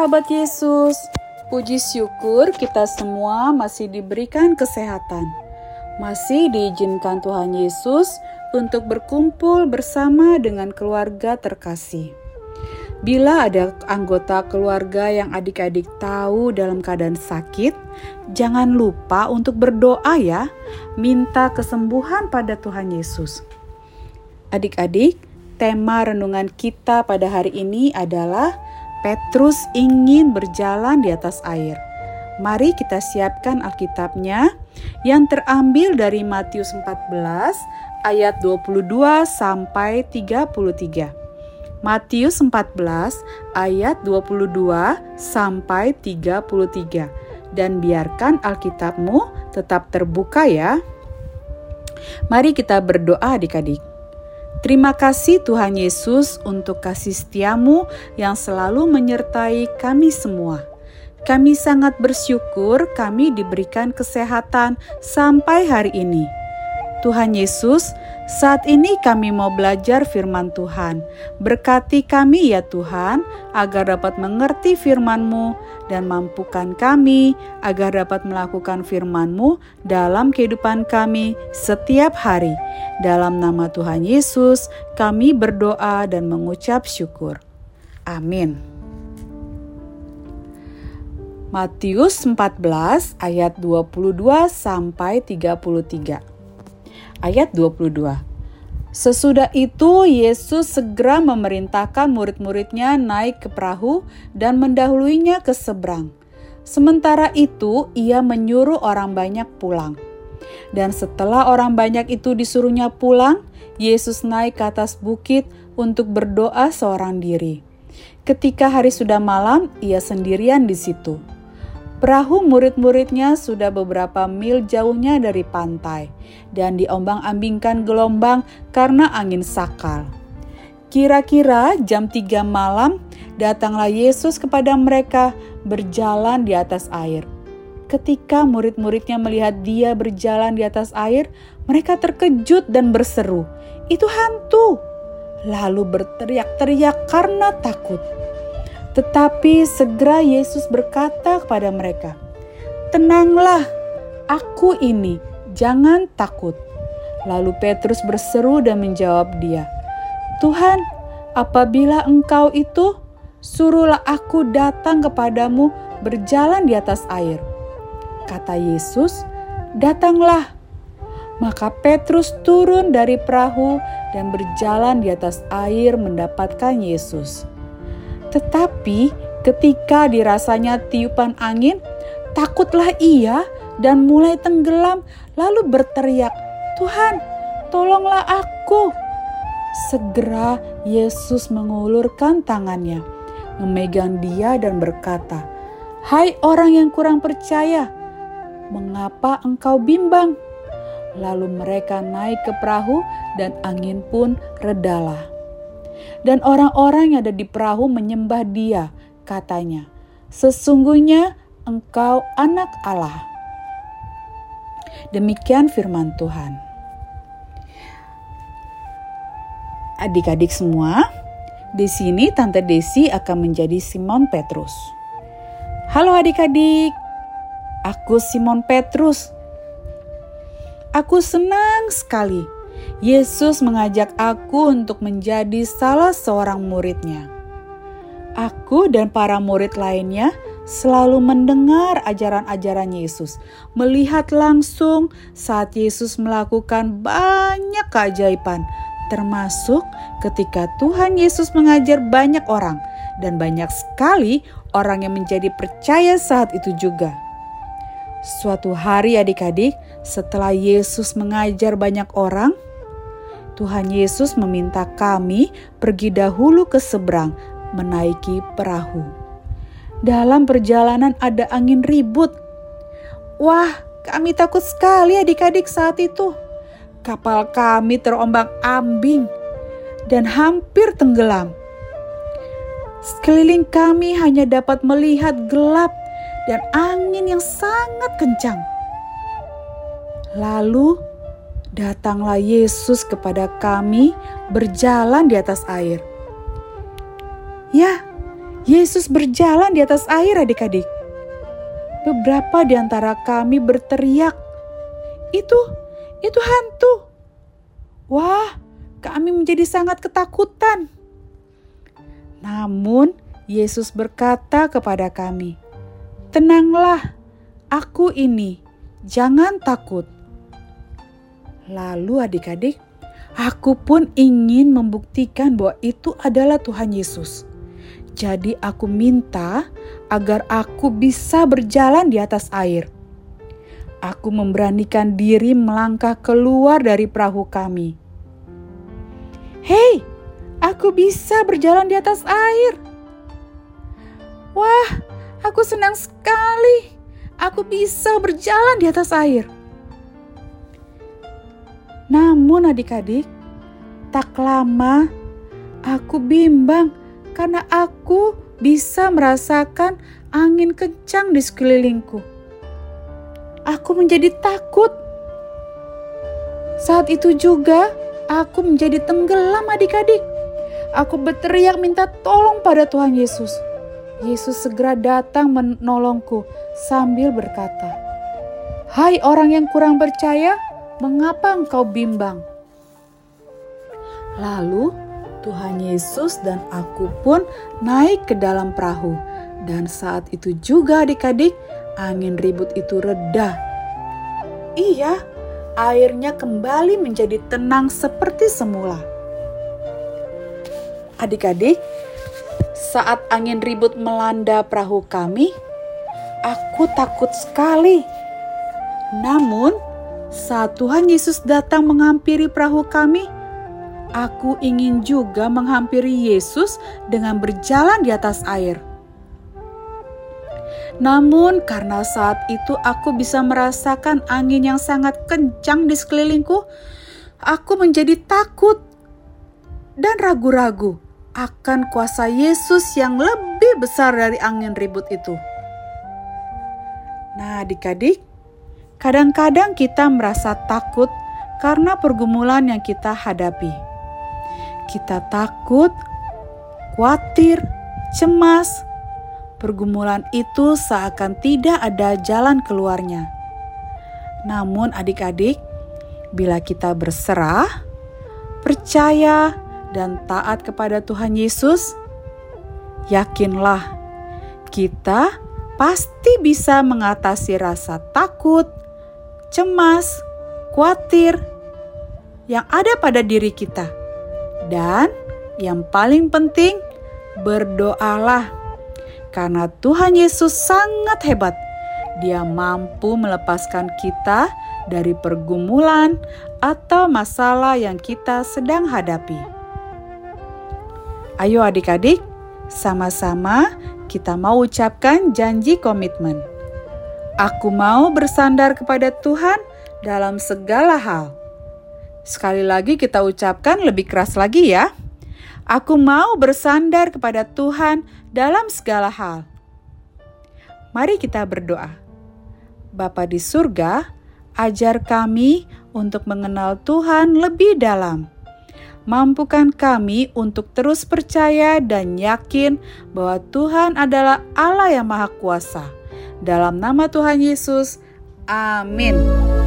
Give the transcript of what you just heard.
Sahabat Yesus. Puji syukur kita semua masih diberikan kesehatan. Masih diizinkan Tuhan Yesus untuk berkumpul bersama dengan keluarga terkasih. Bila ada anggota keluarga yang adik-adik tahu dalam keadaan sakit, jangan lupa untuk berdoa ya, minta kesembuhan pada Tuhan Yesus. Adik-adik, tema renungan kita pada hari ini adalah Petrus ingin berjalan di atas air. Mari kita siapkan Alkitabnya yang terambil dari Matius 14 ayat 22 sampai 33. Matius 14 ayat 22 sampai 33 dan biarkan Alkitabmu tetap terbuka ya. Mari kita berdoa adik-adik. Terima kasih Tuhan Yesus untuk kasih setiamu yang selalu menyertai kami semua. Kami sangat bersyukur kami diberikan kesehatan sampai hari ini. Tuhan Yesus, saat ini kami mau belajar firman Tuhan. Berkati kami ya Tuhan, agar dapat mengerti firman-Mu dan mampukan kami agar dapat melakukan firman-Mu dalam kehidupan kami setiap hari. Dalam nama Tuhan Yesus, kami berdoa dan mengucap syukur. Amin. Matius 14 ayat 22 sampai 33 ayat 22. Sesudah itu Yesus segera memerintahkan murid-muridnya naik ke perahu dan mendahuluinya ke seberang. Sementara itu ia menyuruh orang banyak pulang. Dan setelah orang banyak itu disuruhnya pulang, Yesus naik ke atas bukit untuk berdoa seorang diri. Ketika hari sudah malam, ia sendirian di situ. Perahu murid-muridnya sudah beberapa mil jauhnya dari pantai dan diombang-ambingkan gelombang karena angin sakal. Kira-kira jam 3 malam datanglah Yesus kepada mereka berjalan di atas air. Ketika murid-muridnya melihat dia berjalan di atas air, mereka terkejut dan berseru, "Itu hantu!" Lalu berteriak-teriak karena takut. Tetapi segera Yesus berkata kepada mereka, "Tenanglah, aku ini, jangan takut." Lalu Petrus berseru dan menjawab dia, "Tuhan, apabila Engkau itu, suruhlah aku datang kepadamu berjalan di atas air." Kata Yesus, "Datanglah." Maka Petrus turun dari perahu dan berjalan di atas air mendapatkan Yesus. Tetapi ketika dirasanya tiupan angin, takutlah ia dan mulai tenggelam, lalu berteriak, "Tuhan, tolonglah aku!" Segera Yesus mengulurkan tangannya, memegang dia, dan berkata, "Hai orang yang kurang percaya, mengapa engkau bimbang?" Lalu mereka naik ke perahu, dan angin pun redalah dan orang-orang yang ada di perahu menyembah dia, katanya, "Sesungguhnya engkau anak Allah." Demikian firman Tuhan. Adik-adik semua, di sini Tante Desi akan menjadi Simon Petrus. Halo adik-adik, aku Simon Petrus. Aku senang sekali Yesus mengajak aku untuk menjadi salah seorang muridnya. Aku dan para murid lainnya selalu mendengar ajaran-ajaran Yesus, melihat langsung saat Yesus melakukan banyak keajaiban, termasuk ketika Tuhan Yesus mengajar banyak orang, dan banyak sekali orang yang menjadi percaya saat itu juga. Suatu hari, adik-adik, setelah Yesus mengajar banyak orang, Tuhan Yesus meminta kami pergi dahulu ke seberang, menaiki perahu. Dalam perjalanan ada angin ribut. Wah, kami takut sekali adik-adik saat itu. Kapal kami terombang-ambing dan hampir tenggelam. Sekeliling kami hanya dapat melihat gelap dan angin yang sangat kencang. Lalu datanglah Yesus kepada kami berjalan di atas air. Ya, Yesus berjalan di atas air adik-adik. Beberapa di antara kami berteriak, "Itu, itu hantu!" Wah, kami menjadi sangat ketakutan. Namun, Yesus berkata kepada kami, "Tenanglah, aku ini, jangan takut." Lalu, adik-adik, aku pun ingin membuktikan bahwa itu adalah Tuhan Yesus. Jadi aku minta agar aku bisa berjalan di atas air. Aku memberanikan diri melangkah keluar dari perahu kami. Hei, aku bisa berjalan di atas air. Wah, aku senang sekali. Aku bisa berjalan di atas air. Namun adik-adik, tak lama aku bimbang karena aku bisa merasakan angin kencang di sekelilingku. Aku menjadi takut. Saat itu juga aku menjadi tenggelam adik-adik. Aku berteriak minta tolong pada Tuhan Yesus. Yesus segera datang menolongku sambil berkata, "Hai orang yang kurang percaya, mengapa engkau bimbang?" Lalu Tuhan Yesus dan aku pun naik ke dalam perahu. Dan saat itu juga adik-adik, angin ribut itu reda. Iya, airnya kembali menjadi tenang seperti semula. Adik-adik, saat angin ribut melanda perahu kami, aku takut sekali. Namun, saat Tuhan Yesus datang menghampiri perahu kami, Aku ingin juga menghampiri Yesus dengan berjalan di atas air. Namun, karena saat itu aku bisa merasakan angin yang sangat kencang di sekelilingku, aku menjadi takut dan ragu-ragu akan kuasa Yesus yang lebih besar dari angin ribut itu. Nah, adik-adik, kadang-kadang kita merasa takut karena pergumulan yang kita hadapi kita takut, khawatir, cemas, pergumulan itu seakan tidak ada jalan keluarnya. Namun, adik-adik, bila kita berserah, percaya, dan taat kepada Tuhan Yesus, yakinlah kita pasti bisa mengatasi rasa takut, cemas, khawatir yang ada pada diri kita dan yang paling penting, berdoalah. Karena Tuhan Yesus sangat hebat. Dia mampu melepaskan kita dari pergumulan atau masalah yang kita sedang hadapi. Ayo adik-adik, sama-sama kita mau ucapkan janji komitmen. Aku mau bersandar kepada Tuhan dalam segala hal Sekali lagi kita ucapkan lebih keras lagi ya. Aku mau bersandar kepada Tuhan dalam segala hal. Mari kita berdoa. Bapa di surga, ajar kami untuk mengenal Tuhan lebih dalam. Mampukan kami untuk terus percaya dan yakin bahwa Tuhan adalah Allah yang Maha Kuasa. Dalam nama Tuhan Yesus, amin.